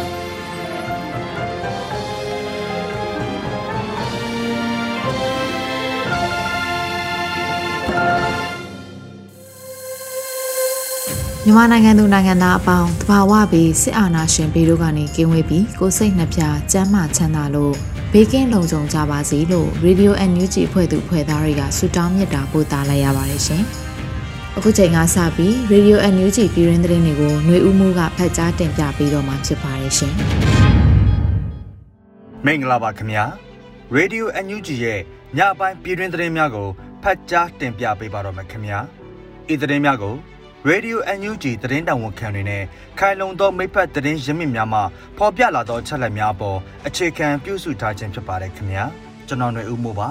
။ မြန်မာနိုင်ငံသူနိုင်ငံသားအပေါင်းတဘာဝပြီးစစ်အာဏာရှင်ပြည်တို့ကနေကင်းဝေးပြီးကိုစိတ်နှပြစမ်းမချမ်းသာလို့ဘေးကင်းလုံခြုံကြပါစေလို့ Radio NUG ဖွဲ့သူဖွဲ့သားတွေကဆုတောင်းမြတ်တာပို့သလိုက်ရပါတယ်ရှင်။အခုချိန်ကစပြီး Radio NUG ပြည်ရင်းသတင်းတွေကိုຫນွေဦးမှုကဖတ်ကြားတင်ပြပေးတော့မှာဖြစ်ပါတယ်ရှင်။မင်္ဂလာပါခင်ဗျာ။ Radio NUG ရဲ့ညပိုင်းပြည်ရင်းသတင်းများကိုဖတ်ကြားတင်ပြပေးပါတော့မယ်ခင်ဗျာ။ဤသတင်းများကို ရေဒီယို NUG သတင်းတောင်ဝန်ခံတွေနဲ့ခိုင်လုံသောမိဖက်သတင်းရင်းမြစ်များမှဖော်ပြလာသောချက်လက်များပေါ်အခြေခံပြုစုထားခြင်းဖြစ်ပါတယ်ခင်ဗျာကျွန်တော်ຫນွေဦးမိုးပါ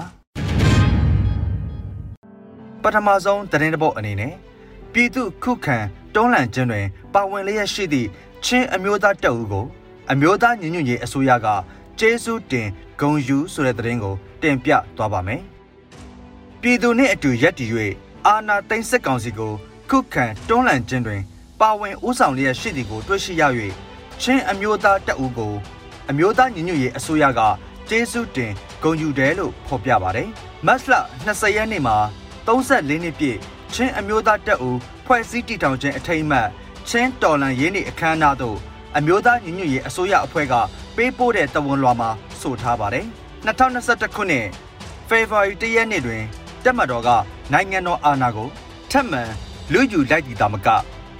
ပထမဆုံးသတင်းတပုတ်အနေနဲ့ပြည်သူခုခံတွန်းလှန်ခြင်းတွင်ပါဝင်လျက်ရှိသည့်ချင်းအမျိုးသားတပ်ဦးကိုအမျိုးသားညီညွတ်ရေးအစိုးရကကျေးဇူးတင်ဂုဏ်ယူဆိုတဲ့သတင်းကိုတင်ပြသွားပါမယ်ပြည်သူနှင့်အတူရက်တည်၍အာဏာသိမ်းစစ်ကောင်စီကို ခုခံတွန်းလှန်ခြင်းတွင် ပါဝင်ဦးဆောင်လျက်ရှိသည်ကိုတွေ့ရှိရ၍ချင်းအမျိုးသားတပ်ဦးကိုအမျိုးသားညီညွတ်ရေးအစိုးရကကျေးဇူးတင်ဂုဏ်ယူတယ်လို့ဖော်ပြပါတယ်။မတ်လ20ရက်နေ့မှာ34နှစ်ပြည့်ချင်းအမျိုးသားတပ်ဦးဖွဲ့စည်းတည်ထောင်ခြင်းအထိမ်းအမှတ်ချင်းတော်လန်ရေးနေ့အခမ်းအနားသို့အမျိုးသားညီညွတ်ရေးအစိုးရအဖွဲ့ကပေးပို့တဲ့တဝန်လွှာမှာဆိုထားပါတယ်။2021ခုနှစ်ဖေဖော်ဝါရီလရက်နေ့တွင်တက်မတော်ကနိုင်ငံတော်အာဏာကိုထပ်မံ လူယူလိုက်တီတာမက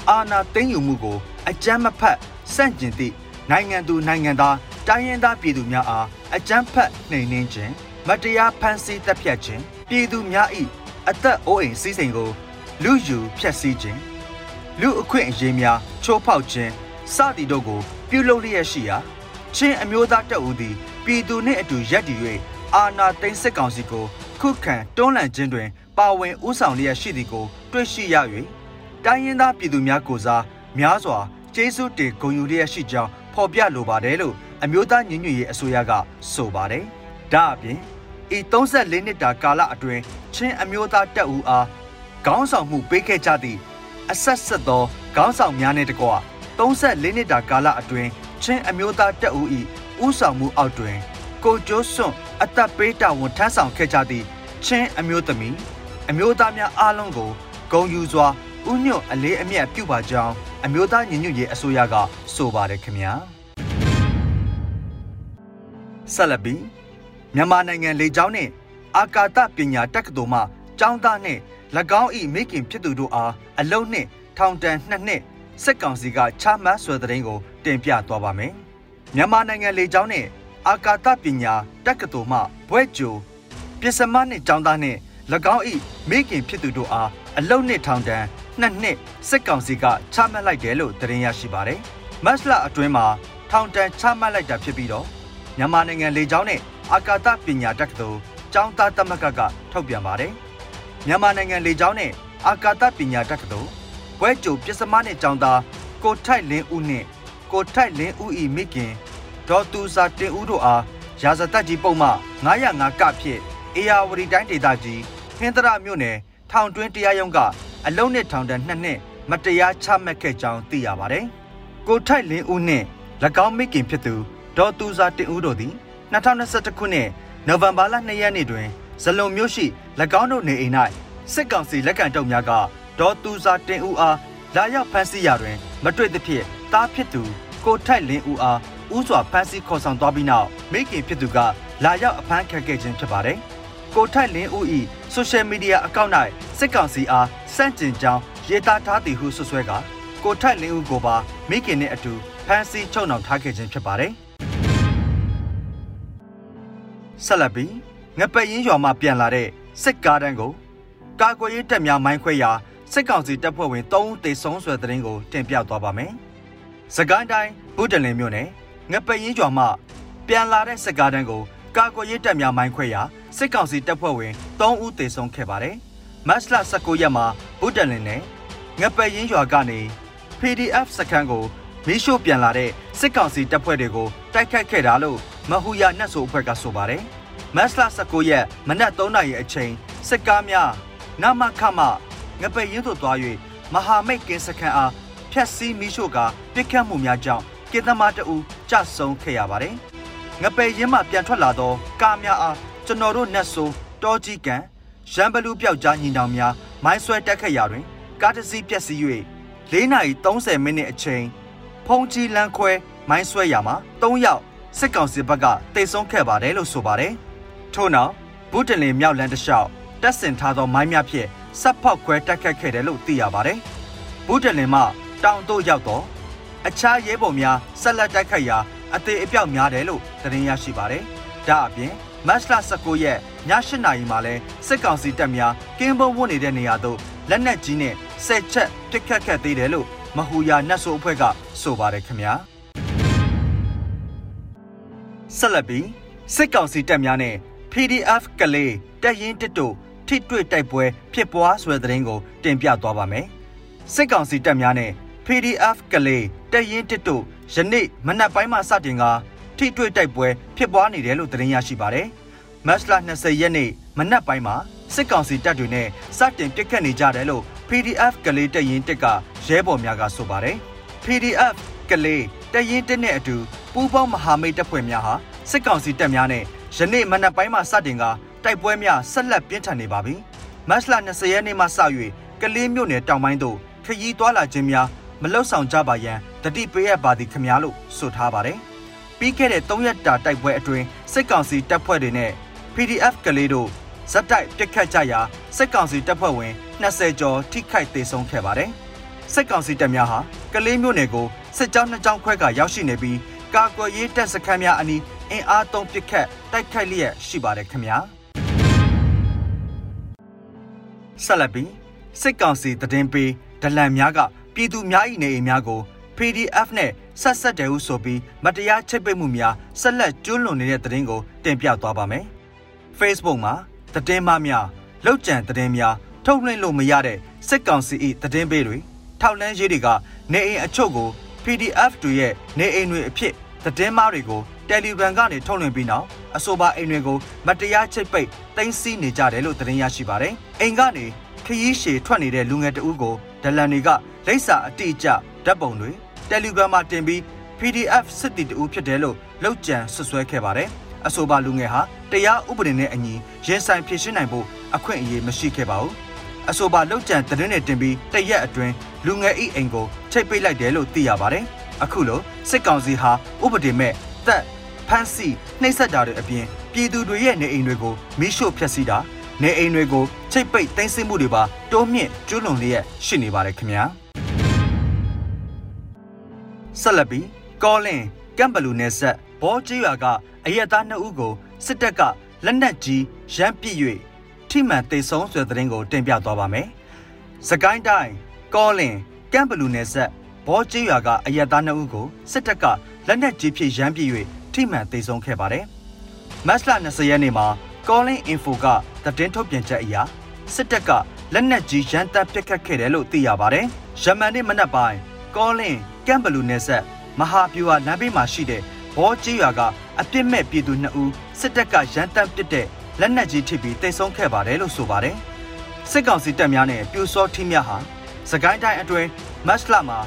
အာဏာသိမ်းယူမှုကိုအကြမ်းမဖက်စန့်ကျင်သည့်နိုင်ငံသူနိုင်ငံသားတိုင်းရင်းသားပြည်သူများအားအကြမ်းဖက်နှိမ်နင်းခြင်းမတရားဖမ်းဆီးတပ်ဖြတ်ခြင်းပြည်သူများ၏အသက်အိုးအိမ်စီးစိမ်ကိုလူယူဖျက်ဆီးခြင်းလူအခွင့်အရေးများချိုးဖောက်ခြင်းစသည်တို့ကို ပြုလုပ်လျက်ရှိရာချင်းအမျိုးသားတပ်ဦးသည်ပြည်သူနှင့်အတူရပ်တည်၍အာဏာသိမ်းစစ်ကောင်စီကိုခုခံတွန်းလှန်ခြင်းတွင် ပါဝင်ဦးဆောင်လျက်ရှိသည်ကို တွေ့ရှိရ၍တိုင်းရင်းသားပြည်သူများကိုစားများစွာကျေးဇူးတင်ဂုဏ်ယူလျက်ရှိကြောင်းဖော်ပြလိုပါတယ်လို့အမျိုးသားညီညွတ်ရေးအစိုးရကဆိုပါတယ်။ဒါအပြင်ဤ34နှစ်တာကာလအတွင်းချင်းအမျိုးသားတပ်ဦးအားခေါင်းဆောင်မှုပေးခဲ့ကြသည့်အဆက်ဆက်သောခေါင်းဆောင်များနဲ့တကွ34နှစ်တာကာလအတွင်းချင်းအမျိုးသားတပ်ဦး၏ဥဆောင်မှုအောက်တွင်ကိုကျိုးစွန့်အသက်ပေးတာဝန်ထမ်းဆောင်ခဲ့ကြသည့်ချင်းအမျိုးသမီး အမျိုးသားများအားလုံးကိုဂုဏ်ယူစွာဥညွတ်အလေးအမြတ်ပြုပါကြောင်းအမျိုးသားညီညွတ်ရေးအစိုးရကဆိုပါတယ်ခင်ဗျာဆက်လက်ပြီးမြန်မာနိုင်ငံလေကြောင်းနှင့်အာကာသပညာတက္ကသိုလ်မှကျောင်းသားနှင့်၎င်း၏မိခင်ဖြစ်သူတို့အားအလုံးနှင့်ထောင်ဒဏ်နှစ်နှစ်စက်ကောင်စီကချမှတ်ဆွဲတဲ့ရင်ကိုတင်ပြသွားပါမယ်မြန်မာနိုင်ငံလေကြောင်းနှင့်အာကာသပညာတက္ကသိုလ်မှဘွဲ့ကျိုပစ္စမနှင့်ကျောင်းသားနှင့်၎ င်း၏မိခင်ဖြစ်သူတို့အားအလုံနှစ်ထောင်တန်းနှစ်နှစ်စစ်ကောင်စီကချမှတ်လိုက်တယ်လို့သတင်းရရှိပါတယ်။မတ်လအတွင်းမှာထောင်တန်းချမှတ်လိုက်တာဖြစ်ပြီးတော့မြန်မာနိုင်ငံလေကြောင်းနဲ့အာကာသပညာတက္ကသိုလ်ကျောင်းသားသမဂ္ဂကထုတ်ပြန်ပါတယ်။မြန်မာနိုင်ငံလေကြောင်းနဲ့အာကာသပညာတက္ကသိုလ်ဘွဲ့ကျိုပစ္စမနဲ့ကျောင်းသားကိုထိုက်လင်းဦးနဲ့ကိုထိုက်လင်းဦးဤမိခင်ဒေါ်သူစာတင်ဦးတို့အားရာဇသက်ကြီးပုံမှ905ကဖြစ်အေယာဝတီတိုင်းဒေသကြီး ဟင်္ဒရာမြို့နယ်ထောင်တွင်းတရားရုံးကအလုံးနဲ့ထောင်ဒဏ်နှစ်နှစ်မတရားချမှတ်ခဲ့ကြောင်းသိရပါတယ်။ကိုထိုက်လင်းဦးနှင့်၎င်းမိခင်ဖြစ်သူဒေါ်သူစာတင်ဦးတို့သည်2021ခုနှစ်နိုဝင်ဘာလ2ရက်နေ့တွင်ဇလုံမြို့ရှိ၎င်းတို့နေအိမ်၌စစ်ကောင်စီလက်ကန်တုပ်များကဒေါ်သူစာတင်ဦးအားလာရောက်ဖမ်းဆီးရာတွင် မတွေ့သဖြင့်တားဖြစ်သူကိုထိုက်လင်းဦးအားဥစွာဖမ်းဆီးခေါ်ဆောင်သွားပြီးနောက်မိခင်ဖြစ်သူကလာရောက်အဖမ်းခံခဲ့ခြင်းဖြစ်ပါတယ်။ ကိုထိုက်လင်းဦး၏ဆိုရှယ်မီဒီယာအကောင့်၌စစ်ကောင်စီအားစန့်ကျင်ကြောင်းရေးသားထားသည်ဟုဆွဆွဲကကိုထိုက်လင်းဦးကိုပါမိခင်နှင့်အတူဖမ်းဆီးချုပ်နှောင်ထားခဲ့ခြင်းဖြစ်ပါတယ်ဆက်လက်ပြီးငပက်ရင်ရွာမှပြန်လာတဲ့စစ်ကားတန်းကိုကာကွယ်ရေးတပ်များမိုင်းခွဲရာစစ်ကောင်စီတပ်ဖွဲ့ဝင်3ဦးသေဆုံးဆွဲတဲ့တဲ့င်းကိုတင်ပြသွားပါမယ်။စကိုင်းတိုင်းဗုဒ္ဓလင်မြို့နယ်ငပက်ရင်ရွာမှပြန်လာတဲ့စစ်ကားတန်းကို ကာကွယ်ရေးတပ်များမိုင်းခွဲရာစစ်ကောင်စီတပ်ဖွဲ့ဝင်3ဦးသေဆုံးခဲ့ပါတယ်။မတ်လ19ရက်မှာဗုဒ္ဓလင်နယ်ငပက်ရင်ရွာကနေ PDF စခန်းကိုမီးရှို့ပြန်လာတဲ့စစ်ကောင်စီတပ်ဖွဲ့တွေကိုတိုက်ခတ်ခဲ့တာလို့မဟူယာနှက်ဆိုအဖွဲ့ကဆိုပါတယ်။မတ်လ19ရက်မနက်3နာရီအချိန်စစ်ကားများနမခမငပရင်သို့သွား၍မဟာမိတ်ကင်းစခန်းအားဖျက်ဆီးမိရှို့ကပြစ်ခတ်မှုများကြောင့်ကင်သမားတအူကြဆုံးခဲ့ရပါတယ်။ ငပရင်မှပြန်ထွက်လာသောကားများအားကျွန်တော်တို့နတ်ဆိုးတောကြီးကန်ရန်ဘလူးပြောက်ကြားညီနောင်များမိုင်းဆွဲတက်ခတ်ရာတွင်ကားတစ်စီးပြက်စီး၍၄နာရီ30မိနစ်အချိန်ဖုန်ကြီးလန်းခွဲမိုင်းဆွဲရာမှာ၃ယောက်စစ်ကောင်စီဘက်ကတိတ်ဆုံးခဲ့ပါတယ်လို့ဆိုပါတယ်။ထို့နောက်ဘုဒ္ဓလင်မြောက်လန်းတစ်လျှောက်တပ်ဆင်ထားသောမိုင်းများဖြင့်စပ်ဖောက်ခွဲတိုက်ခတ်ခဲ့တယ်လို့သိရပါတယ်။ဘုဒ္ဓလင်မှတောင်တို့ရောက်တော့အခြားရဲဘော်များဆက်လက်တိုက်ခတ်ရာ အသေးအပြောက်များတယ်လို့သတင်းရရှိပါတယ်။ဒါအပြင်မတ်လ19ရက်ည8နာရီမှာလဲစစ်ကောင်စီတပ်များကင်းဘုံဝတ်နေတဲ့နေရာသို့လက်နက်ကြီးနဲ့ဆယ်ချက်ပစ်ခတ်ခဲ့သေးတယ်လို့မဟူယာနတ်ဆိုအဖွဲ့ကဆိုပါတယ်ခင်ဗျာဆက်လက်ပြီးစစ်ကောင်စီတပ်များနဲ့ PDF ကလေးတပ်ရင်းတစ်တို့ထိတွေ့တိုက်ပွဲဖြစ်ပွားဆွဲတဲ့တဲ့င်းကိုတင်ပြသွားပါမယ်စစ်ကောင်စီတပ်များနဲ့ PDF ကလေးတပ်ရင်းတစ်တို့ယနေ့မနက်ပိုင်းမှစတင်ကထိတွေ့တိုက်ပွဲဖြစ်ပွားနေတယ်လို့သတင်းရရှိပါတယ်မတ်လ20ရက်နေ့မနက်ပိုင်းမှာစစ်ကောင်စီတပ်တွေနဲ့စတင်ပစ်ခတ်နေကြတယ်လို့ PDF ကလေးတပ်ရင်းတစ်ကရဲဘော်များကဆိုပါတယ် PDF ကလေးတပ်ရင်းတစ်နဲ့အတူပူးပေါင်းမဟာမိတ်တပ်ဖွဲ့များဟာစစ်ကောင်စီတပ်များနဲ့ယနေ့မနက်ပိုင်းမှာစတင်ကတိုက်ပွဲများဆက်လက်ပြင်းထန်နေပါပြီ။မတ်လ20ရက်နေ့မှစ၍ကလေးမြို့နယ်တောင်ပိုင်းသို့ခရီးသွားလာခြင်းများ မလွတ်ဆောင်ကြပါရန်တတိပေးရပါသည်ခမများလို့ဆိုထားပါတယ်။ပြီးခဲ့တဲ့3ရက်တာတိုက်ပွဲအတွင်းစစ်ကောင်စီတပ်ဖွဲ့တွေနဲ့ PDF ကလေးတို့ဇက်တိုက်ပြစ်ခတ်ကြရာစစ်ကောင်စီတပ်ဖွဲ့ဝင်20ကျော်ထိခိုက်ဒေဆုံးခဲ့ပါတယ်။စစ်ကောင်စီတပ်များဟာကလေးမြို့နယ်ကိုစစ်ကြောင်းနှစ်ကြောင်းခွဲကရောက်ရှိနေပြီးကာကွယ်ရေးတပ်စခန်းများအနီးအင်အားသုံးပစ်ခတ်တိုက်ခိုက်လျက်ရှိပါတယ်ခင်ဗျာ။ဆက်လက်ပြီးစစ်ကောင်စီတည်င်းပေးဒလန်များက ပြည်သူများ၏နေအိမ်များကို PDF နဲ့ဆက်ဆက်တယ်ဟုဆိုပြီးမတရားချိတ်ပိတ်မှုများဆက်လက်ကျွလွန်နေတဲ့သတင်းကိုတင်ပြသွားပါမယ်။ Facebook မှာသတင်းမှများလောက်ကျန်သတင်းများထုတ်လွှင့်လို့မရတဲ့စစ်ကောင်စီ၏သတင်းပေးတွေထောက်လန်းရေးတွေကနေအိမ်အချို့ကို PDF တွေရဲ့နေအိမ်တွေအဖြစ်သတင်းမားတွေကို Telegram ကနေထုတ်လွှင့်ပြီးနောက်အဆိုပါအိမ်တွေကိုမတရားချိတ်ပိတ်တင်စီနေကြတယ်လို့သတင်းရရှိပါတယ်။အိမ်ကနေခရီးရှည်ထွက်နေတဲ့လူငယ်တဦးကို ဒလန်တွေကလိပ်စာအတိအကျဓာတ်ပုံတွေ Telegram မှာတင်ပြီး PDF စစ်တီတူဖြစ်တယ်လို့လောက်ကျန်ဆွဆွဲခဲ့ပါတယ်။အဆိုပါလူငယ်ဟာတရားဥပဒေနဲ့အညီရင်ဆိုင်ဖြေရှင်းနိုင်ဖို့အခွင့်အရေးမရှိခဲ့ပါဘူး။အဆိုပါလောက်ကျန်သတင်းနဲ့တင်ပြီးတရက်အတွင်းလူငယ်ဤအိမ်ကိုချိတ်ပိတ်လိုက်တယ်လို့သိရပါတယ်။အခုလိုစစ်ကောင်စီဟာဥပဒေမဲ့တပ်ဖမ်းဆီးနှိပ်စက်တာတွေအပြင်ပြည်သူတွေရဲ့နေအိမ်တွေကိုမိရှို့ဖျက်ဆီးတာ နေအိမ်တွေကိုချိတ်ပိတ်တင်းဆင်းမှုတွေပါတိုးမြင့်ကျွလွန်လျက်ရှိနေပါတယ်ခင်ဗျာဆက်လက်ပြီးကောလင်ကမ်ဘလူနယ်ဆက်ဘောကျေးရွာကအရက်သား2ဦးကိုစစ်တပ်ကလက်နက်ကြီးရမ်းပစ်၍ထိမှန်တေဆုံးဆိုတဲ့တဲ့ရင်ကိုတင်ပြသွားပါမယ်။စကိုင်းတိုင်းကောလင်ကမ်ဘလူနယ်ဆက်ဘောကျေးရွာကအရက်သား2ဦးကိုစစ်တပ်ကလက်နက်ကြီးဖြင့်ရမ်းပစ်၍ထိမှန်တေဆုံးခဲ့ပါတယ်။မတ်လ20ရက်နေ့မှာ Calling Info ကသတင်းထုတ်ပြန်ချက်အရစစ်တပ်ကလက်နက်ကြီးရန်တပ်ပစ်ခတ်ခဲ့တယ်လို့သိရပါတယ်။ယမန်နေ့မနက်ပိုင်း Calling ကမ်ဘလူနယ်ဆက်မဟာဗျူဟာလမ်းဘေးမှာရှိတဲ့ဘောကြီးရွာကအပြစ်မဲ့ပြည်သူ2ဦးစစ်တပ်ကရန်တပ်ပစ်တဲ့လက်နက်ကြီးထိပြီးတိတ်ဆုံးခဲ့ပါတယ်လို့ဆိုပါတယ်။စစ်ကောင်စီတပ်များနဲ့ပြူစောထီးများဟာစကိုင်းတိုင်းအတွင်းမတ်လမှာ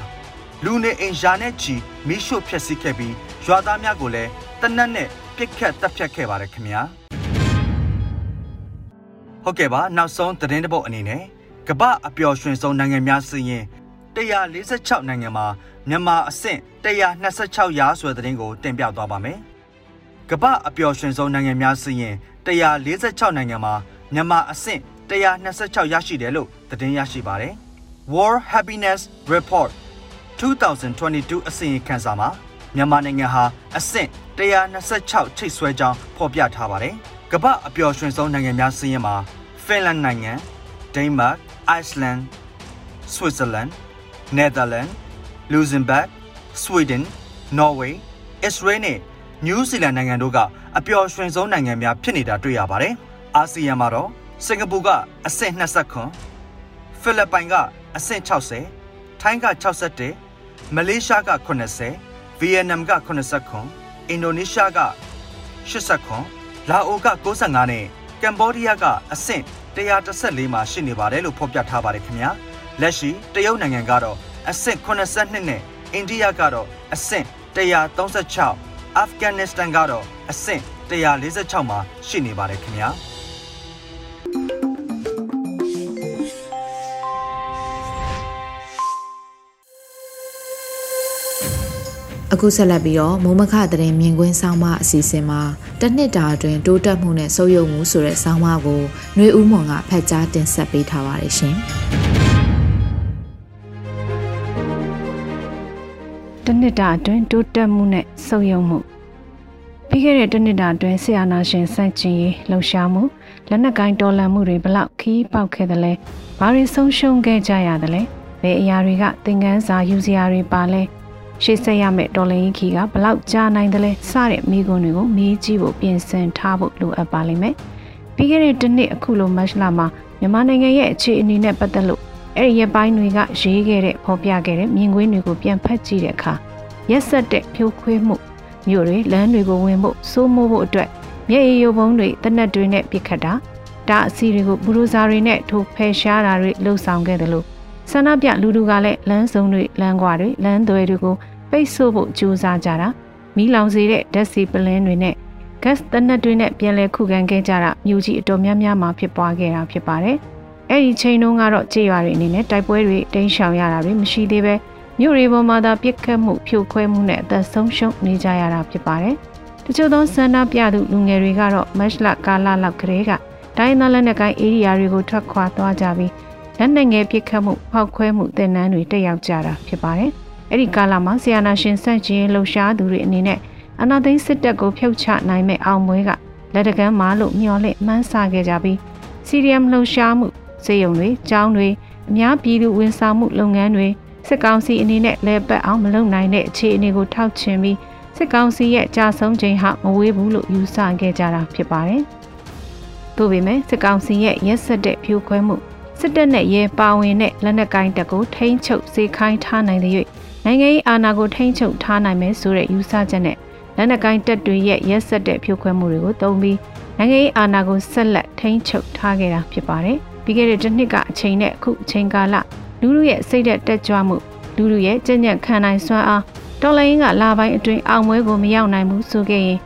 လူနေအိမ်ယာနဲ့ချီမိရှုဖျက်ဆီးခဲ့ပြီးရွာသားများကိုလည်းတနက်နဲ့ပြစ်ခတ်တပ်ဖြတ်ခဲ့ပါတယ်ခင်ဗျာ ဟုတ်ကဲ့ပါနောက်ဆုံးသတင်းတစ်ပုဒ်အနေနဲ့ကမ္ဘာအပျော်ရွှင်ဆုံးနိုင်ငံများစီရင်146နိုင်ငံမှာမြန်မာအဆင့်126ရာဆိုတဲ့သတင်းကိုတင်ပြသွားပါမယ်ကမ္ဘာအပျော်ရွှင်ဆုံးနိုင်ငံများစီရင်146နိုင်ငံမှာမြန်မာအဆင့်126ရရှိတယ်လို့သတင်းရရှိပါတယ်။ World Happiness Report 2022အစီရင်ခံစာမှာမြန်မာနိုင်ငံဟာအဆင့်126ချိတ်ဆွဲကြောင်းဖော်ပြထားပါတယ်။ ကမ္ဘာအပျော်ရွှင်ဆုံးနိုင်ငံများစာရင်းမှာဖင်လန်နိုင်ငံ၊ဒိန်းမတ်၊အိုက်စလန်၊ဆွစ်ဇာလန်၊နယ်သာလန်၊လူဇင်ဘတ်၊ဆွီဒင်၊နော်ဝေး၊အစ္စရေးနဲ့နယူးဇီလန်နိုင်ငံတို့ကအပျော်ရွှင်ဆုံးနိုင်ငံများဖြစ်နေတာတွေ့ရပါတယ်။အာဆီယံမှာတော့စင်ကာပူကအဆင့်29ဖိလစ်ပိုင်ကအဆင့်60ထိုင်းက61မလေးရှားက80ဗီယက်နမ်က89အင်ဒိုနီးရှားက89 လာအိုက95နဲ့ကမ်ဘောဒီးယားကအဆင့်114မှာရှိနေပါတယ်လို့ဖော်ပြထားပါတယ်ခင်ဗျာလက်ရှိတရုတ်နိုင်ငံကတော့အဆင့်82နဲ့အိန္ဒိယကတော့အဆင့်136အာဖဂန်နစ္စတန်ကတော့အဆင့်146မှာရှိနေပါတယ်ခင်ဗျာ အခုဆက်လက်ပြီးတော့မုံမခတဲ့မြင်ကွင်းဆောင်းမအစီအစဉ်မှာတစ်နှစ်တာအတွင်းတိုးတက်မှုနဲ့ဆုပ်ယုပ်မှုဆိုတဲ့ဆောင်းမကိုຫນွေဦးမွန်ကဖတ်ကြားတင်ဆက်ပေးထားပါတယ်ရှင်။တစ်နှစ်တာအတွင်းတိုးတက်မှုနဲ့ဆုပ်ယုပ်မှုပြီးခဲ့တဲ့တစ်နှစ်တာအတွင်းဆီယနာရှင်စန့်ကျင်ရေးလှုပ်ရှားမှုလက်နက်ကိုင်းတော်လှန်မှုတွေဘလောက်ခီးပေါက်ခဲ့တယ်လဲဘာတွေဆုံးရှုံးခဲ့ကြရတယ်လဲဘယ်အရာတွေကသင်ခန်းစာယူစရာတွေပါလဲ ရှေ့ဆက်ရမယ့်တော်လိုင်းခီကဘလောက်ကြာနိုင်တယ်လဲစတဲ့မိကွန်းတွေကိုမေးကြည့်ဖို့ပြင်ဆင်ထားဖို့လိုအပ်ပါလိမ့်မယ်ပြီးခဲ့တဲ့တစ်နှစ်အခုလိုမတ်လမှာမြန်မာနိုင်ငံရဲ့အခြေအနေနဲ့ပတ်သက်လို့အဲ့ဒီရပိုင်းတွေကရေးခဲ့တဲ့ဖော်ပြခဲ့တဲ့မြင်ကွင်းတွေကိုပြန်ဖတ်ကြည့်တဲ့အခါရက်ဆက်တဲ့ဖြိုးခွေးမှုမြို့တွေလမ်းတွေကိုဝင်ဖို့စိုးမိုးဖို့အတွက်မျက်ရည်ယိုပုံးတွေတနက်တွေနဲ့ပြစ်ခတ်တာဒါအစီတွေကိုဘူရိုဇာတွေနဲ့ထိုးဖယ်ရှားတာတွေလှုပ်ဆောင်ခဲ့တယ်လို့ ဆန္ဒပြလူလူကလည်းလမ်းစုံတွေလမ်းကွာတွေလမ်းသွဲတွေကိုပိတ်ဆို့ဖို့ကြိုးစားကြတာမီးလောင်စေတဲ့ဓာတ်ဆီပလင်းတွေနဲ့ gas တနက်တွေနဲ့ပြန်လည်ခုခံခဲ့ကြတာမြို့ကြီးအတော်များများမှာဖြစ်ပွားခဲ့တာဖြစ်ပါတယ်။အဲ့ဒီချိန်တုန်းကတော့ကြေးရွာတွေအနေနဲ့တိုက်ပွဲတွေတင်းရှောင်ရတာတွေမရှိသေးပဲမြို့တွေပေါ်မှာသာပြစ်ခတ်မှုဖြိုခွဲမှုနဲ့အသက်ဆုံးရှုံးနေကြရတာဖြစ်ပါတယ်။တချို့သောဆန္ဒပြသူလူငယ်တွေကတော့မက်လကာလာလောက်ကလေးကတိုင်းသားလက်နက်ကိုင်းအေရီယာတွေကိုထွက်ခွာသွားကြပြီး လက်နက်ငယ်ပြစ်ခတ်မှုဖောက်ခွဲမှုတင်နန်းတွေတက်ရောက်ကြတာဖြစ်ပါတယ်။အဲ့ဒီကာလမှာဆီယနာရှင်ဆန့်ကျင်လှုပ်ရှားသူတွေအနေနဲ့အနာသိန်းစစ်တပ်ကိုဖျောက်ချနိုင်မဲ့အောင်မွေးကလက်တကမ်းမာလို့မျော်လင့်မှန်းဆခဲ့ကြပြီးစီရီယမ်လှုပ်ရှားမှုစေယုံတွေကျောင်းတွေအများပြည်သူဝန်ဆောင်မှုလုပ်ငန်းတွေစစ်ကောင်စီအနေနဲ့လဲပတ်အောင်မလုပ်နိုင်တဲ့အခြေအနေကိုထောက်ချင်ပြီးစစ်ကောင်စီရဲ့ကြာဆုံးချိန်ဟာမဝေးဘူးလို့ယူဆခဲ့ကြတာဖြစ်ပါတယ်။သို့ပေမဲ့စစ်ကောင်စီရဲ့ရက်စက်တဲ့ဖြိုခွဲမှု စစ်တပ်နဲ့ရဲပါဝင်တဲ့လက်နက်ကိုင်းတပ်ကိုထိန်းချုပ်စေခိုင်းထားနိုင်တဲ့၍နိုင်ငံရေးအာဏာကိုထိန်းချုပ်ထားနိုင်မယ်ဆိုတဲ့ယူဆချက်နဲ့လက်နက်ကိုင်းတပ်တွေရဲ့ရက်စက်တဲ့ဖြိုခွဲမှုတွေကိုတုံးပြီးနိုင်ငံရေးအာဏာကိုဆက်လက်ထိန်းချုပ်ထားခဲ့တာဖြစ်ပါတယ်။ပြီးခဲ့တဲ့တစ်နှစ်ကအချိန်နဲ့အခုအချိန်ကာလလူလူရဲ့စိတ်သက်တက်ကြွမှုလူလူရဲ့ကြံ့ကြံ့ခံနိုင်စွမ်းအားတော်လိုင်းကလာပိုင်းအတွင်းအောင်ပွဲကိုမရောက်နိုင်ဘူးဆိုခဲ့ရင်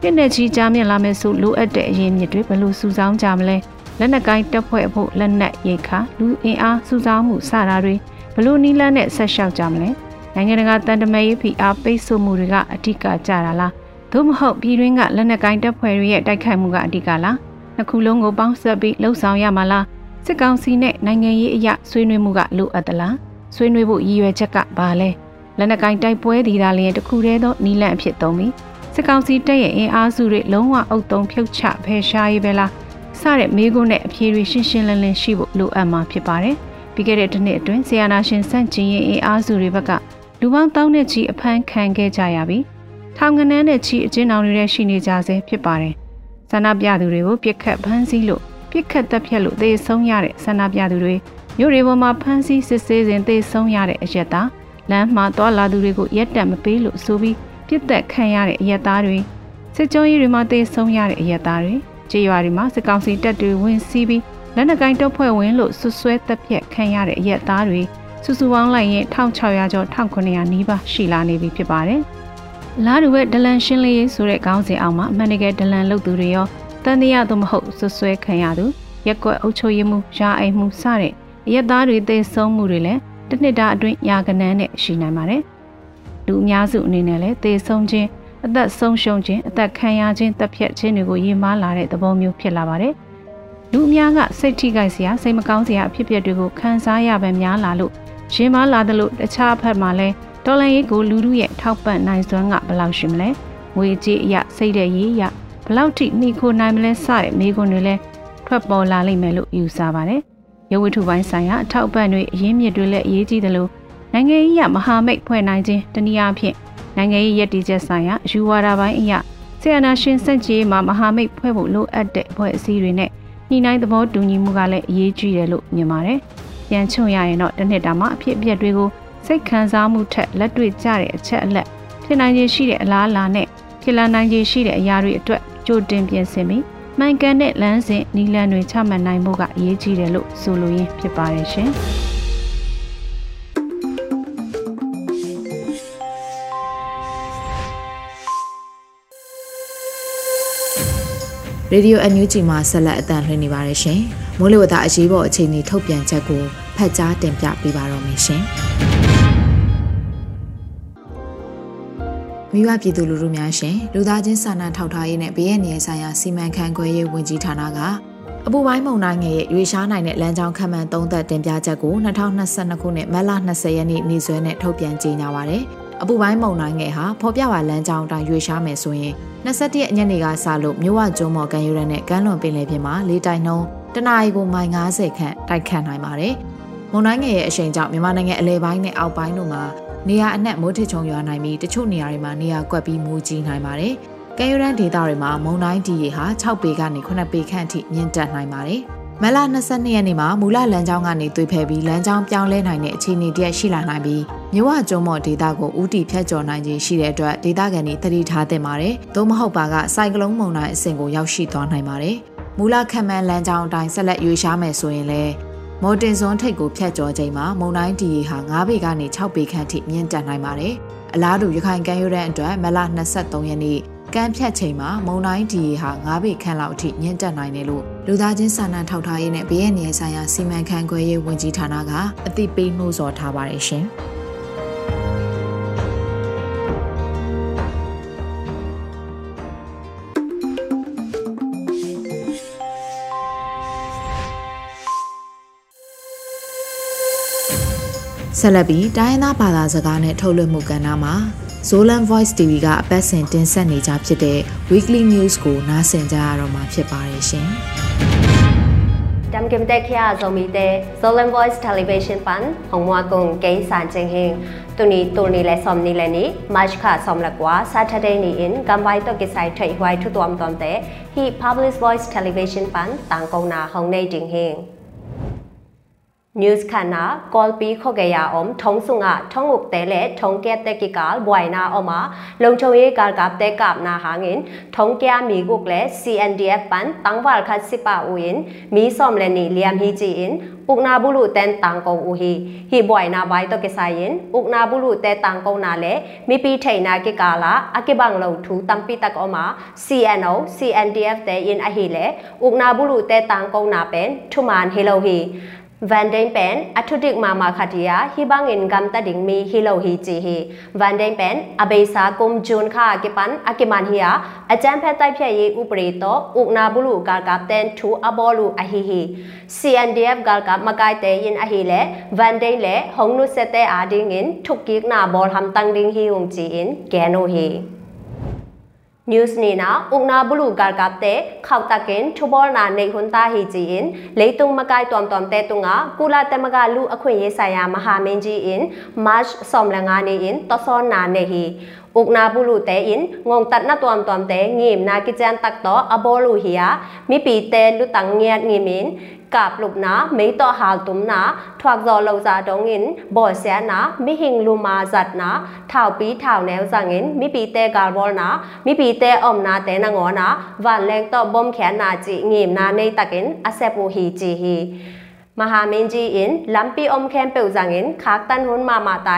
ပြည့်နဲ့ချီကြားမြင့်လာမယ်ဆိုလိုအပ်တဲ့အရေးမြစ်တွေဘယ်လိုစုဆောင်းကြမလဲ လက်နက်ကိုင်းတပ်ဖွဲ့ဖို့လက်နက်ရိတ်ခါလူအင်အားစုဆောင်းမှုစတာတွေဘလို့နီးလန်းနဲ့ဆက်လျှောက်ကြမလဲနိုင်ငံတကာတန်တမာရေးဖိအားပိတ်ဆို့မှုတွေကအဓိကကြတာလားသို့မဟုတ်ပြည်တွင်းကလက်နက်ကိုင်းတပ်ဖွဲ့တွေရဲ့တိုက်ခိုက်မှုကအဓိကလားနှစ်ခုလုံးကိုပေါင်းစပ်ပြီးလှုပ်ဆောင်ရမှာလားစစ်ကောင်စီနဲ့နိုင်ငံရေးအရာဆွေးနွေးမှုကလိုအပ်သလားဆွေးနွေးဖို့ရည်ရွယ်ချက်ကဘာလဲလက်နက်ကင်တိုက်ပွဲဒီသာလျင်တခုတည်းသောနီလန့်အဖြစ်သုံးပြီးစစ်ကောင်စီတပ်ရဲ့အင်အားစုတွေလုံးဝအုပ်သုံးဖြုတ်ချဖယ်ရှားရေးပဲလား စတဲ့မေးခွန်းနဲ့အဖြေတွေရှင်းရှင်းလင်းလင်းရှိဖို့လိုအပ်မှာဖြစ်ပါတယ်ပြီးခဲ့တဲ့တစ်နှစ်အတွင်းဆီယနာရှင်စန့်ကျင်ရေးအင်အားစုတွေဘက်ကလူပေါင်းတောင်းနဲ့ချီအဖမ်းခံခဲ့ကြရပြီးထောင်ကနန်းနဲ့ချီအကျဉ်းအောင်တွေရှိနေကြဆဲဖြစ်ပါတယ်ဆန္ဒပြသူတွေကိုပြစ်ခတ်ဖမ်းဆီးလို့ပြစ်ခတ်တပ်ဖြတ်လို့သေဆုံးရတဲ့ဆန္ဒပြသူတွေမြို့တွေပေါ်မှာဖမ်းဆီးစစ်ဆေးစဉ်သေဆုံးရတဲ့အရက်သားလမ်းမှာတွာလာသူတွေကိုရက်တက်မပေးလို့ဆိုပြီးပြစ်သက်ခံရတဲ့အရက်သားတွေစစ်ကြောရေးတွေမှာသေဆုံးရတဲ့အရက်သားတွေ ကြေးရွာတွေမှာစစ်ကောင်စီတပ်တွေဝင်စီးပြီးလက်နက်ကိုင်းတပ်ဖွဲ့ဝင်လို့ဆွဆွဲတပ်ဖြတ်ခံရတဲ့အရက်သားတွေစုစုပေါင်းလိုက်ရင်1600ကျော်1900နီးပါးရှိလာနေပြီဖြစ်ပါတယ်။လာတူရဲ့ဒလန်ရှင်းလေးဆိုတဲ့ခေါင်းစဉ်အောက်မှာအမှန်တကယ်ဒလန်လုပ်သူတွေရောတန်တရားသို့မဟုတ်ဆွဆွဲခံရသူရက်ကွက်အုပ်ချုပ်ရေးမှုရာအိမ်မှုစတဲ့အရက်သားတွေသေဆုံးမှုတွေလည်းတစ်နှစ်တာအတွင်းရာကနန်းနဲ့ရှိနိုင်ပါတယ်။လူအများစုအနေနဲ့လည်းသေဆုံးခြင်း အသက်ဆုံးရှုံးခြင်းအသက်ခံရခြင်းတပ်ဖြတ်ခြင်းတွေကိုရေးမားလာတဲ့သဘောမျိုးဖြစ်လာပါတယ်။လူအများကစိတ်ထိခိုက်စရာစိတ်မကောင်းစရာအဖြစ်အပျက်တွေကိုခံစားရပဲများလာလို့ရင်မားလာသလိုတခြားဘက်မှာလည်းတော်လန်ရေးကိုလူလူရဲ့ထောက်ပံ့နိုင်စွမ်းကဘယ်လောက်ရှိမလဲ။ငွေကြေးအရစိတ်တဲ့ရေးရဘယ်လောက်ထိနှိခိုနိုင်မလဲစတဲ့မိကွန်းတွေလည်းထွက်ပေါ်လာလိမ့်မယ်လို့ယူဆပါတယ်။ရုပ်ဝတ္ထုပိုင်းဆိုင်ရာအထောက်ပံ့တွေအရင်းမြစ်တွေလည်းအရေးကြီးတယ်လို့နိုင်ငံရေးရမဟာမိတ်ဖွဲ့နိုင်ခြင်းတနည်းအားဖြင့် နိုင်ငံရေးရည်တည်ချက်ဆိုင်ရာယူဝါဒပိုင်းအရဆီယနာရှင်စက်ကြီးမှာမဟာမိတ်ဖွဲ့ဖို့လိုအပ်တဲ့ဖွဲ့အစည်းတွေနဲ့ညှိနှိုင်းသဘောတူညီမှုကလည်းအရေးကြီးတယ်လို့မြင်ပါတယ်။ပြန်ချုံရရင်တော့တစ်နှစ်တာမှအဖြစ်အပျက်တွေကိုစိတ်ခံစားမှုထက်လက်တွေ့ကျတဲ့အချက်အလက်ဖြစ်နိုင်ခြေရှိတဲ့အလားအလာနဲ့ဖြစ်လာနိုင်ခြေရှိတဲ့အရာတွေအတွက်ကြိုတင်ပြင်ဆင်ပြီးမှန်ကန်တဲ့လမ်းစဉ်နီလန်တွေချမှတ်နိုင်ဖို့ကအရေးကြီးတယ်လို့ဆိုလိုရင်းဖြစ်ပါတယ်ရှင်။ Radio NUG မှာဆက်လက်အသံလွှင့်နေပါတယ်ရှင်။မိုးလေဝသအရေးပေါ်အခြေအနေထုတ်ပြန်ချက်ကိုဖတ်ကြားတင်ပြပေးပါတော့မယ်ရှင်။မိဘပြည်သူလူထုများရှင်လူသားချင်းစာနာထောက်ထားရေးနဲ့ဘေးရန်နေဆိုင်ရာစီမံခန့်ခွဲရေးဝန်ကြီးဌာနကအပူပိုင်းမုန်တိုင်းငယ်ရဲ့ရွေရှားနိုင်တဲ့လမ်းကြောင်းခန့်မှန်းသုံးသက်တင်ပြချက်ကို2022ခုနှစ်မတ်လ20ရက်နေ့နေ့စွဲနဲ့ထုတ်ပြန်ကြေညာပါရတယ်။ အပူပိုင်းမုန်တိုင်းငယ်ဟာဖော်ပြပါလမ်းကြောင်းအတိုင်းရွေရှားမယ်ဆိုရင်21ရက်ညနေကစလို့မြို့ဝကျွန်းမော်ကန်ယူရနဲ့ကမ်းလွန်ပင်လယ်ပြင်မှာလေတိုက်နှုန်းတနအီကိုမိုင်90ခန့်တိုက်ခတ်နိုင်ပါတယ်။မုန်တိုင်းငယ်ရဲ့အရှိန်ကြောင့်မြန်မာနိုင်ငံအလဲပိုင်းနဲ့အောက်ပိုင်းတို့မှာနေရာအနှံ့မိုးထစ်ချုံရွာနိုင်ပြီးတချို့နေရာတွေမှာနေရာကွက်ပြီးမိုးကြီးနိုင်ပါတယ်။ကမ်းယူရန်ဒေသတွေမှာမုန်တိုင်းဒီရေဟာ6ပေကနေ9ပေခန့်အထိမြင့်တက်နိုင်ပါတယ်။ မလ22ရက်နေ့မှာမူလလမ်းကြောင်းကနေသွေးဖယ်ပြီးလမ်းကြောင်းပြောင်းလဲနိုင်တဲ့အခြေအနေတရက်ရှိလာနိုင်ပြီးမြဝကျုံမော်ဒေတာကိုဥတီဖြတ်ကျော်နိုင်ခြင်းရှိတဲ့အတွက်ဒေတာကန်တွေသတိထားသင့်ပါတယ်။သို့မဟုတ်ပါကစိုက်ကလုံးမုန်တိုင်းအဆင့်ကိုရောက်ရှိသွားနိုင်ပါတယ်။မူလခံမှန်းလမ်းကြောင်းအတိုင်းဆက်လက်ရွေးရှားမယ်ဆိုရင်လည်းမော်တင်စွန်ထိတ်ကိုဖြတ်ကျော်ချိန်မှာမုန်တိုင်းဒီရေဟာ9ပေကနေ6ပေခန့်ထိမြင့်တက်နိုင်ပါတယ်။အလားတူရခိုင်ကမ်းရိုးတန်းအတွက်မလ23ရက်နေ့ ကမ်းဖြတ်ချိန်မှာမုံတိုင်းဒီဟာ9ပေခန့်လောက်အထိညှင့်တက်နိုင်တယ်လို့လူသားချင်းစာနာထောက်ထားရေးနဲ့ဘေးရန်နေဆိုင်ရာစီမံခန့်ခွဲရေးဝန်ကြီးဌာနကအသိပေးနှိုးဆော်ထားပါတယ်ရှင်။ဆက်လက်ပြီးတိုင်းရင်းသားဘာသာစကားနဲ့ထုတ်လွှင့်မှုကဏ္ဍမှာ Zolan Voice TV ကအပတ်စဉ်တင်ဆက်နေကြဖြစ်တဲ့ Weekly News ကိုနားဆင်ကြရတော့မှာဖြစ်ပါတယ်ရှင်။တမ်ကင်တက်ခရဇိုမီတဲ့ Zolan Voice Television ပန်ဟောင်မွာကုံကိန်းစန်ချင်းဟင်းတူနီတူနီလဲဆ ோம் နီလဲနီမတ်ခါဆ ோம் လကွာ Saturday နီ in ကမ်ဘိုင်တော့ကိဆိုင်ထိဟွိုင်ထူတွမ်တွမ်တဲ့ he Public Voice Television ပန်တန်ကုံနာဟောင်နေတင်ဟင်း news khana kolpi khogeya om thongsunga thonguk tele thongke te ki kal boina oma longchoye kal kap te kap na hangin thongkya mi guk le cndf pan tangwal khat sipa uin mi som le ni liam hi chi in ukna bulu ten tang ko u hi hi boina bai to ke sayin ukna bulu te tang ko na le mi pi thaina ke kala akibang lo thu tampi tak oma cno cndf te in a hi le ukna bulu te tang ko na pen thuman hello hi Van den Pen athudik mama khatia hibangin gam ta ding mi hilo hi chi hi Van den Pen abesa kum jun kha ke pan akiman hiya acham phet tai phet yi upre to ukna bulu gar kap ten thu abolu a hi hi CNDF gar kap makai te yin a hi le Van den le hong nu se te a ding in thuk kik na bol ham tang ding hi ung chi in geno hi news ni na ungna bulu gar kap te khau takin thubol na nei hun ta hi ji in leitung makai tom tom te tunga kula tamaga lu akhwe ye saya maha min ji in march som la nga ni in to son na ne hi ukna bulu te in ngong tat na tom tom te ngim na ki chan tak to abolu hiya mi pi te lu tang ngiat ngimin กาบลุบนาไม่ต่อหาตุมนาทวักจอเราจาดงินบ่อเสียนามิหิงลูมาจัดนาถ่าวปีถ่าวแนวจังอินมิปีเตกาลบอลนามิปีเตอมนาเตนงอนาวันแรงต่อบอมแขนนาจีงีมนาในตะกินอาเซปูฮีจีฮีมหาเมนจีอินลัมปีอมแคมเปลจังอินคักตันหุนมามาต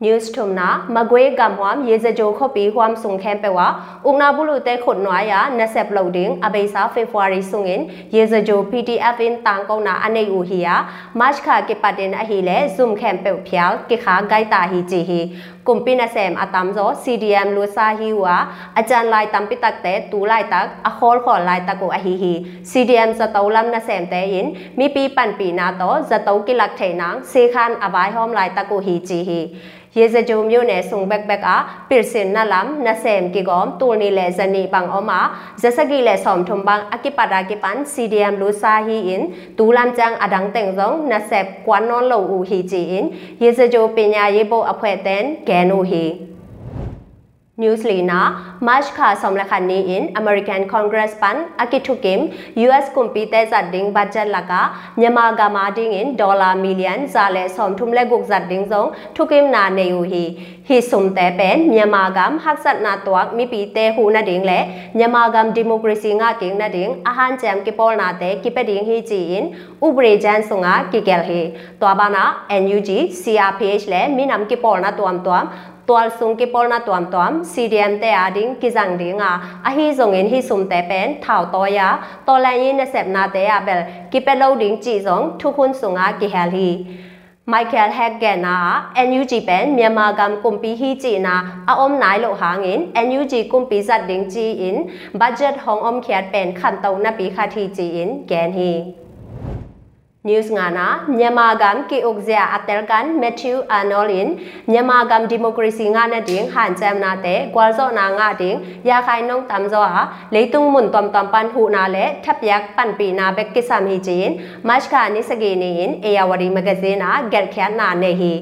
news thumna magwe gamhwam yezajo khopi hwam sungkhem pewa ungna bulu te khot nwa ya nasep loading abeisa february sungin yezajo pdf in tangkong na anei u hiya march kha ke patin a hi le zoom khem pe phyal ke kha gai ta hi chi hi กุมปินาเซมอาตามโซ CDM ลูซาฮิวะอาจารย์ลายตัมปิตักเตตูลายตักอโคลขอลายตักกูอหิฮิ CDM จะตอลัมนาเซมเตยินมีปีปันปีนาโตจะตอกิลักเทนังเซคันอบายหอมลายตักกูฮีจีฮีရေစကြုံမျိုးနဲ့ဆုံဘက်ဘက်ကပစ်စင်နလမ်နဆမ်ကီကောတူနီလေဇနီပန်အမဇစကီလေဆ ோம் ထုံဘန်အကိပဒါကိပန် CDM လူစာဟီအင်တူလမ်ချန်အဒန်းတင်ဇုံနဆက်ကွမ်နော်လောဦးဟီချီအင်ရေစကြုံပညာရေးဖို့အဖွဲ့တန်ဂ ဲန်နိုဟီ Newslina March kha somlakhan ni in American Congress pan akithukim US kumpite zading budget laka Myanmar ga ma ding in dollar million zale som thumle guk zading zong thukim na ne yu hi hi sum te pen Myanmar gam hak sat na twak mi pi te hu na ding le Myanmar gam democracy nga king na ding ahan jam ki pol na te ki pe ding hi chi in ubre jan sunga ki kel hi twa bana NUG CRPH le minam ki pol na tuam tuam tual sung ki polna tuam tuam cdm te ading ki jang ding a a hi zong in hi sum te pen thao to ya to lan yin na sep na te ya bel ki pe lo ding chi zong thu khun sung a ki hel hi Michael Hagen na NUG pen Myanmar gam kumpi hi chi na a om nai lo hang in NUG kumpi zat ding chi in budget hong om khiat pen khan tau na pi kha thi chi in gen hi news ngana nyamagam ki okzia atelkan matthew arnoldin nyamagam democracy ngana ding han cham na te gwalzo na nga ding ya khai nong tam zo ha leitung mun tom tom pan hu na le thap yak pan pi na bek kisam hi chin march ka ni sage ni in ayawari magazine na get khan na ne hi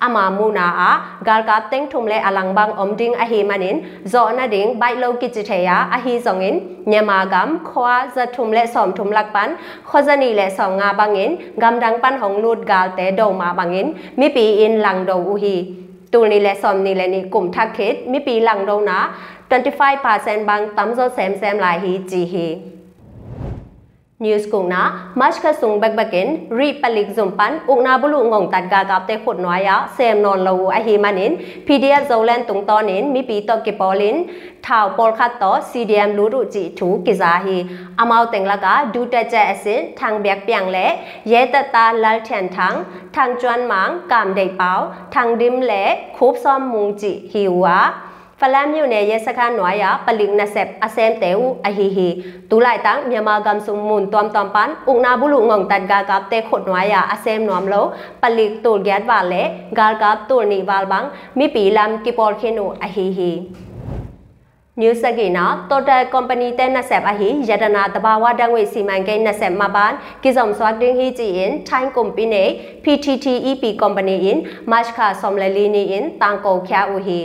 ama muna a galka teng thumle alangbang omding a he manin zo na ding bai lo ki chi theya a hi zongin nyama gam khwa za thumle som thumlak pan khojani le som nga bangin gam dang pan hong lut gal te do ma bangin mi pi in lang do u hi tu ni le som ni le ni kum thak khet mi pi lang do na 25% bang tam zo sem sem lai hi chi hi news kung na march ka sung bak bakin ri palik zumpan ungna bulu ngong tat ga gap te khut noa ya sem non lo a hi manin pdf zolen tung tonin mi pi to ki polin thao pol khat to cdm lu ru chi thu ki za hi amau teng la ga du ta cha asin thang byak pyang le ye ta ta lal thian thang thang chuan mang kam dei pau thang dim le khop som mung chi hi wa ဖလမ်မြို့နယ်ရဲစခန်းနွားရပလင်နဆက်အစမ်တဲဝအဟီဟီတူလိုက်တန်းမြန်မာကမ်ဆုမွန်တွမ်တွမ်ပန်ဥနာဘူးလူငုံတတ်ဂါကပ်တဲခွတ်နွားရအစမ်နွမ်လောပလိကတူဂက်ဝါလေဂါကပ်တူနီဝါလဘန်းမိပီလမ်ကိပေါ်ခေနူအဟီဟီ New Sagina Total Company တဲ့နဆက်အဟိယတနာတဘာဝတန်ငွေစီမံကိန်းနဆက်မပန်ကိစုံဆွာဒင်းဟီချီ in Thai Company PTT EP Company in March kha somlali ni in tangko kya u hi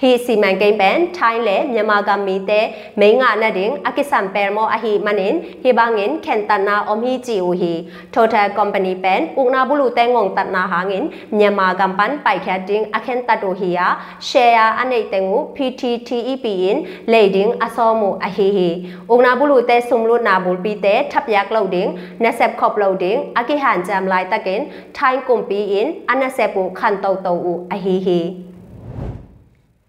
ဟီစီမန်ကိန်းပန်ထိုင်းလေမြန်မာကမီတဲမိငါနဒင်းအကိစံပယ်မောအဟိမနင်ဟေဘငင်ခင်တနာအမီချီဦးဟီ total company ပန်ဥနာဘူးလူတဲငုံတနာဟာငင်မြန်မာကမ်ပန်ပိုက်ခတ်တင်းအခင်တတူဟီယာ share အနေတဲငူ PTTEP in leading အစောမှုအဟိဟီဥနာဘူးလူတဲဆုမလူနာဘူးပီတဲထပ်ရက်လောက်တင်းနက်ဆက်ခေါပလောက်တင်းအကိဟန်ဂျမ်လိုက်တကင်ထိုင်းကွန်ပီ in အနဆက်ပူခန်တုတ်တူအဟိဟီ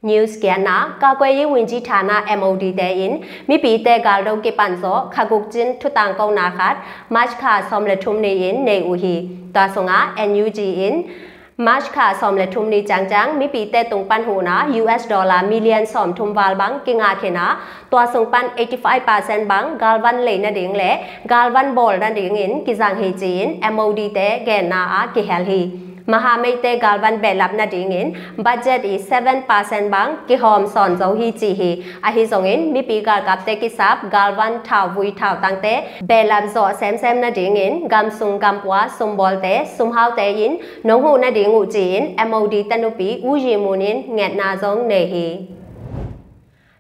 News Kiana ကာကွယ်ရေးဝန်ကြီးဌာန MOD တဲ့င်မိပီတဲ့ကရုပ်ကိပန်စောခါကုတ်ချင်းထူတန်ကောနာခတ်မတ်ခါဆ ோம் လက်ထုမနေင်နေဦးဟီတာဆောငါ NUG in မတ်ခါဆ ோம் လက်ထုမနေကြန်ကြန်မိပီတဲ့တုံပန်ဟူနာ US ဒေါ်လာမီလီယံဆ ோம் ထုံဝါလ်ဘန်ကိငါခေနာတွာဆုံပန်85%ဘန်ဂါလ်ဝန်လေနဒင်းလေဂါလ်ဝန်ဘောလ်နဒင်းင်ကိဇန်ဟေဂျင် MOD တဲ့ဂဲနာအာကိဟဲလ်ဟီ mahamite galvan belap na dingin budget i 7% bang ki hom son zo hi chi hi. A hi zongin mi pi gal kap te ki sap galvan thau vui thau tang te belap zo sem sem na dingin gam sung gam wa sum bol te sum hau te yin nong hu na dingu chin mod tanupi u ji munin ngat na zong ne hi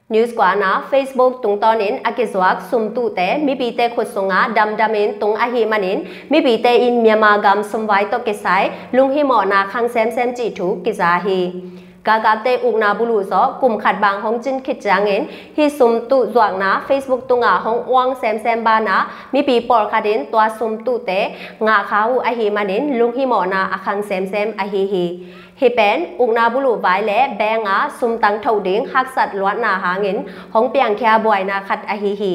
News Kwana Facebook tung tonin akizwak sumtu te mipi te khusunga damdamin tung ahi manin mipi te in Myanmar gam sumwai to kesai lunghi mo na khang sem sem chi thu kizahi gagate ugna bulu zo kum khat bang hong chin khit jangin hi sum tu zwang na facebook tu nga hong wang sem sem ba na mi pi por kha den twa sum tu te nga kha hu a hi manin lung hi mo na akhang sem sem a hi hi ฮาวเตยินนงหูนาดิงูจีน MOD ตันุปีอูยีมูนินเงดนาซงเนฮี news kwa na facebook tung to nin akizwak sum tu te mi bi te khut sunga dam damin tung a hi manin mi bi te in myanmar gam sum vai to ke sai lung hi mo na khang sem sem chi thu ki za hi gagate ukna bulu zo kum khat bang hong chin khit jangin hi sum tu zuak na facebook tunga hong wang sem sem ba na mi pi por khadin twa sum tu te nga kha hu a hi manin lung hi mo na akhang sem sem a hi hi hi pen ukna bulu vai le benga sum tang thau ding hak sat luat na hangin hong piang kya boy na khat a hi hi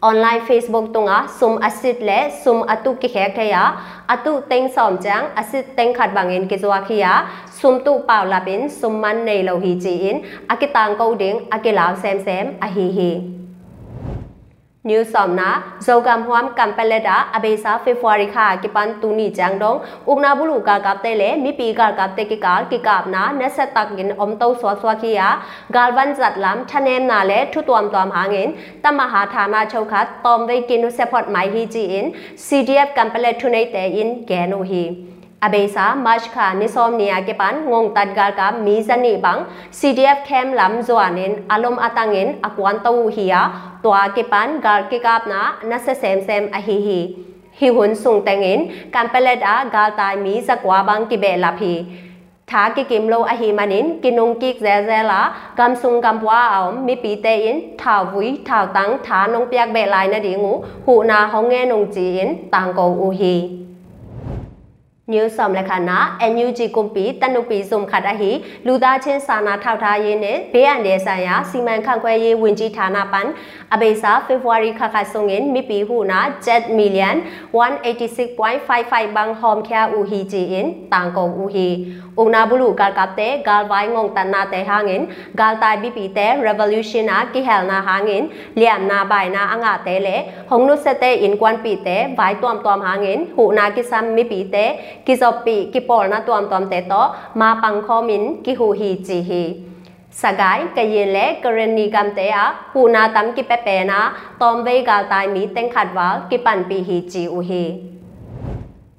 online facebook tunga sum asit le sum atu ki khe khaya atu teng som chang asit teng khat bangin ke zwa khiya sum tu paw lapin New Somna Zogam Huam Kampeleda Abesa February kha kipan tuni jangdong ugna bulu ka kapte le mi pi ka kapte ki kal ki kap na na sa tak gin om to swa swa khiya galvan zat lam thanem na le thu tuam tuam hangin tamaha thana chau khat tom ve kinu support mai hi ji in CDF Kampele thunai te in genu hi abesa mashka nisomnia kepan ngong tadgal ka mizani bang cdf kem lam zoanen alom atangen akwan tau hiya twa kepan gal ke kapna na se sem sem ahi hi hi hun sung tengen kampelet a gal tai mi zakwa bang ki be la phi ထာကိကိမလောအဟိမနင်ကိနုံကိကဇဲဇဲလာကမ်ဆုံကမ်ပွားအောင်မိပီတဲရင်ထာဝီထာတန်းထာနုံပြက်ဘဲလိုက်နဒီငူဟူနာဟောငဲနုံจีนတန်ကောဦးဟီ new som လက္ခဏာ NUG ကွန်ပီတနုပီစုံခတာဟီလူသားချင်းစာနာထောက်ထားရေးနဲ့ဘေးအန္တရာယ်ဆိုင်ရာစီမံခန့်ခွဲရေးဝန်ကြီးဌာနပန်အဘေစာ February ခါခါဆုံငင်မိပီဟုနာ jet million 186.55 bang hom kya u hi ji in tang kong u hi una bulu kal kap te gal vai ngong tan na te hangin gal tai bi pi te revolution a ki hel na hangin liam na bai na anga te le hong nu se te in kwan pi te vai tuam tuam hangin hu na ki sam mi pi te ki zo pi ki por na tuam tuam te to ma pang kho min ki hu hi ji hi สกายกเยเลกรณีกรรมเตะหูนาตัมกิเปเปนะตอมเวกาตายมีเต็งขัดวากิปันปีฮีจีอุฮี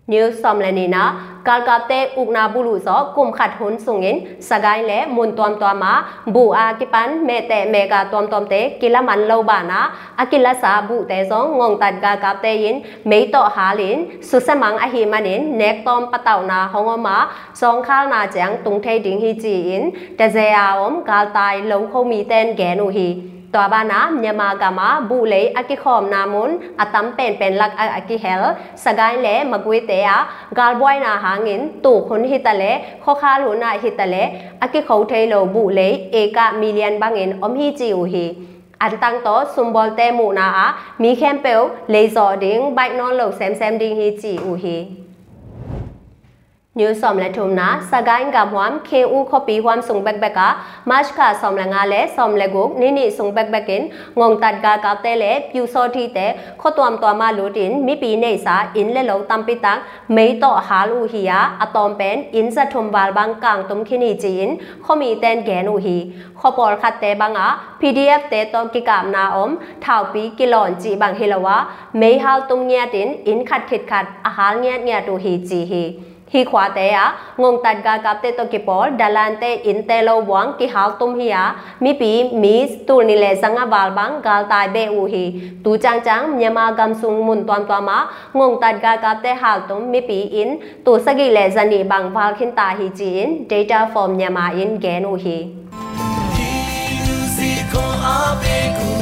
New Somlanina Kalkate Ugna Bulu so kum khat hun sungin sagai le mun tom tom ma bu a kipan me te me ga tom tom te kila man lo ba na akila sa bu te so ngong tat ga kap te yin me to ha lin su sa mang a hi manin nek tom pataw na hong ma song khal na jang tung thei ding hi ji in ta ze a om gal tai lo kho mi ten ge nu hi ตั วบ้านะเมียมากามาบุเลยอากิขอมนามุนอาตัมเป็นเป็นลักอากิเฮลสกายเลมกุยเตะกาลบอยนาหางินตู่คนฮิตะเลข้อคาลูนาฮิตะเลอากิเขาเทโลบุเลยเอกะมิเลียนบางเงินอมฮิจิวฮีอันตั้งโตซุมบอลเตมูนาอามีแคมเปลเลซอดิงไบนอนโลแซมแซมดิงฮิจิอูฮี New som le thum na sagain gam huam khe u khopi huam sung bek bek ka march ka som la nga le som le guk ni ni sung bek bek in ngong tat ga ka te le pyu so thi te kho tuam tuam ma lu tin mi pi nei sa in le lo tam pi tak mei to ha lu hi ya atom pen in sa thum bal bang kang tum khini chi in kho mi ten ge nu hi kho por khat te bang a pdf te to ki kam na om thau pi kilon chi bang hilawa mei hal tum nya tin in khat khit khat a hal nya nya tu hi chi hi hi khóa tế á ngong tạt ga kap tế to ki por dalan te in te lo wang ki hal tum hi á mi pi mi tu ni le sanga wal bang gal tai be u hi tu chang chang nyama gam sung mun twan twa ma ngong tạt ga kap tế hal tum mi pi in tu sagi le zani bang wal khin ta hi chi in data form nyama in gen u hi ဒီ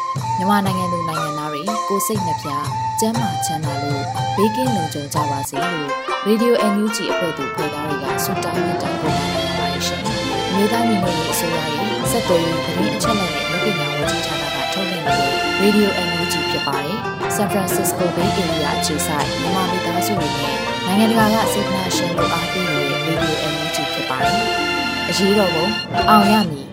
မြန်မာနိုင်ငံသူနိုင်ငံသားတွေကိုစိတ်နှပြကျန်းမာချမ်းသာလို့ဘေးကင်းလုံခြုံကြပါစေလို့ Radio NUG အဖွဲ့သူဖေသားတွေကဆုတောင်းမြတ်တာပို့တာရပါတယ်ရှင်။မြေသားညီမတွေအစိုးရရဲ့စက်တော်ရင်သတင်းအချက်အလက်တွေလုပ်ပညာဝန်ကြီးဌာနကထုတ်လွှင့်နေတဲ့ Radio NUG ဖြစ်ပါတယ်။ San Francisco Bay Area အခြေစိုက်မြန်မာမိသားစုတွေနဲ့နိုင်ငံတကာကစေတနာရှင်တို့အားပေးနေတဲ့ Radio NUG ဖြစ်ပါတယ်။အရေးတော်ပုံအောင်ရမည်